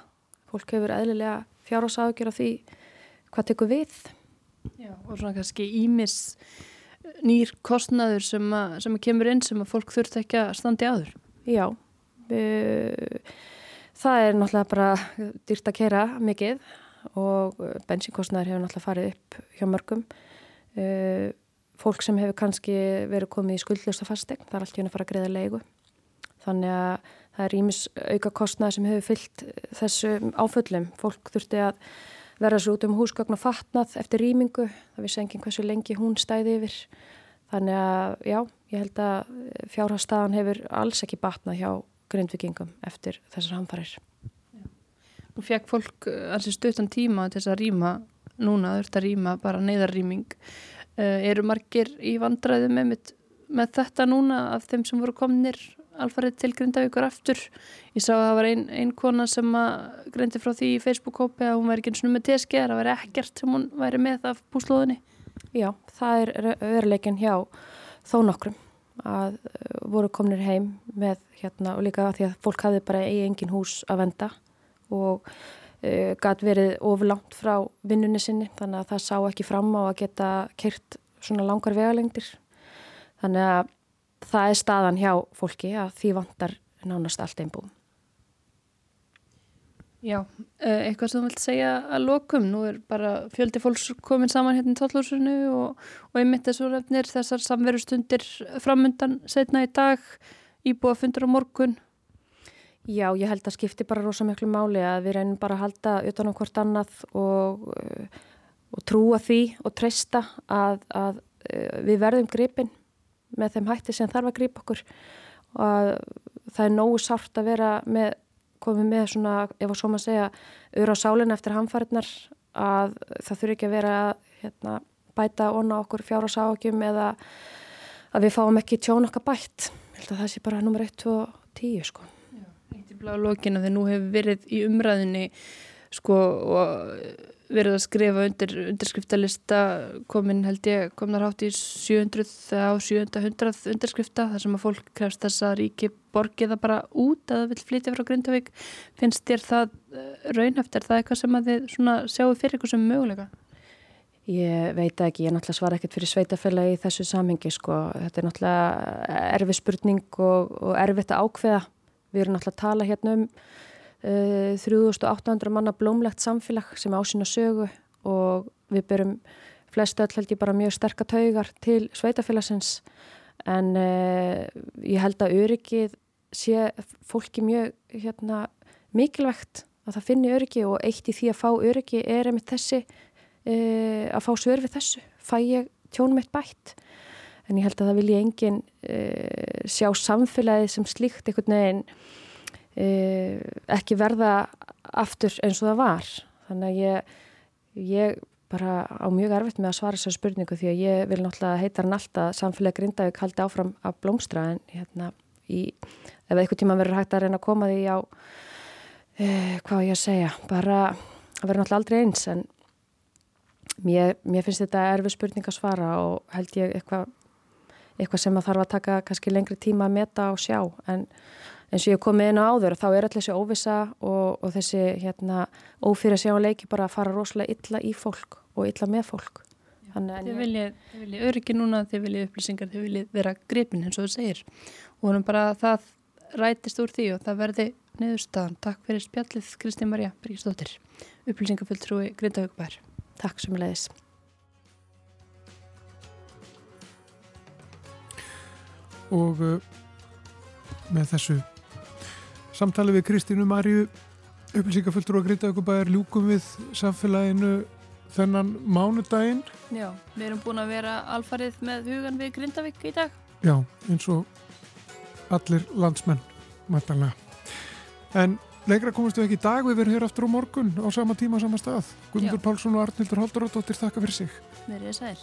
Fólk hefur eðlilega fjárhásáðugjur af því hvað tekur við. Já, og svona kannski ímis nýr kostnaður sem að, sem að kemur inn sem að fólk þurft ekki að standi áður. Já, það er náttúrulega bara dýrt að kera mikið og bensínkostnaður hefur náttúrulega farið upp hjá mörgum. Fólk sem hefur kannski verið komið í skuldlösta fastegn, það er allt í hún að fara að greiða leigu. Þannig að það er ímis auka kostnaður sem hefur fyllt þessu áföllum. Fólk þurfti að verða svo út um húsgögn og fatnað eftir rýmingu, það vissi enginn hversu lengi hún stæði yfir. Þannig að já, ég held að fjárhagstaðan hefur alls ekki batnað hjá grindvikingum eftir þessar hamfarir. Fekk fólk alls í stuttan tíma til þess að rýma, núna þurft að rýma bara neyðarrýming. Uh, eru margir í vandræðu með, með þetta núna af þeim sem voru komnir alfarið til Grindavíkur aftur. Ég sá að það var einn ein kona sem að greindi frá því í Facebook-kópi að hún væri ekki eins og með teski, að það væri ekkert sem hún væri með af búslóðinni. Já, það er veruleikin hjá þó nokkrum að uh, voru komnir heim með hérna og líka því að fólk hafði bara eigi engin hús að venda og uh, gæti verið ofurlangt frá vinnunni sinni þannig að það sá ekki fram á að geta kyrt svona langar vegalengdir. Þannig að það er staðan hjá fólki að því vantar nánast allt einn búum. Já, eh, eitthvað sem þú vilt segja að lokum, nú er bara fjöldi fólks komin saman hérna í tóllúsinu og, og einmitt þessu röfnir þessar samverustundir framundan setna í dag, íbúa fundur á morgun. Já, ég held að skipti bara rosa miklu máli að við reynum bara að halda utan á hvort annað og, og trúa því og treysta að, að eh, við verðum gripin með þeim hætti sem þarf að gripa okkur. Og að það er nógu sárt að vera með komið með svona, ef og svo maður segja ura á sálinn eftir hamfæriðnar að það þurfi ekki að vera hérna, bæta onna okkur fjára sákjum eða að við fáum ekki tjón okkar bætt. Ég held að það sé bara nummer 1 og 10 sko Í blá lokinu þegar nú hefur verið í umræðinni sko og verið að skrifa undir undirskriftalista komin held ég komnar hátt í 700 á 700 undirskrifta þar sem að fólk krefst þess að ríki borgiða bara út að það vil flytja frá Grindavík. Finnst þér það eh, raunhæft? Er það eitthvað sem að þið sjáu fyrir eitthvað sem möguleika? Ég veit ekki, ég er náttúrulega svara ekkert fyrir sveitafélagi í þessu samhengi sko, þetta er náttúrulega erfi spurning og, og erfitt að ákveða við erum náttúrulega að tala hérna um 3800 eh, manna blómlegt samfélag sem ásýna sögu og við byrjum flestu öll held ég bara mjög sterkataugar til sveitafélagsins en uh, ég held að öryggið sé fólki mjög hérna, mikilvægt að það finni öryggi og eitt í því að fá öryggi er einmitt þessi uh, að fá svör við þessu, fæ ég tjónum eitt bætt en ég held að það vilja engin uh, sjá samfélagið sem slíkt einhvern veginn e, ekki verða aftur eins og það var. Þannig að ég, ég bara á mjög erfitt með að svara þessar spurningu því að ég vil náttúrulega heita hann alltaf samfélagi Grindavík haldi áfram að blómstra. En hérna í, ef eitthvað tíma verður hægt að reyna að koma því á e, hvað ég að segja? Bara að vera náttúrulega aldrei eins. En mér, mér finnst þetta erfið spurning að svara og held ég eitthvað eitthvað sem að þarf að taka kannski lengri tíma að meta og sjá. En eins og ég kom með einu áður þá er allir þessi óvisa og, og þessi hérna, ófyrir að sjá að leiki bara að fara rosalega illa í fólk og illa með fólk. Þið viljið vilji öryggi núna, þið viljið upplýsingar þið viljið vera gripin eins og þú segir. Og hún bara það rætist úr því og það verði neðurstaðan Takk fyrir spjallið Kristi Marja Bríkistóttir upplýsingafulltrúi Grindavíkbær Takk sem leiðis Og uh, með þessu Samtali við Kristínu Marju, upplýsingafulltur og Grindavíkubæðar ljúkum við samfélaginu þennan mánudaginn. Já, við erum búin að vera alfarið með hugan við Grindavík í dag. Já, eins og allir landsmenn, mættalega. En lengra komumst við ekki í dag, við verðum hér aftur á morgun á sama tíma, á sama stað. Guðmundur. Pálsson og Arnildur Halduróttir þakka fyrir sig. Verið sæl.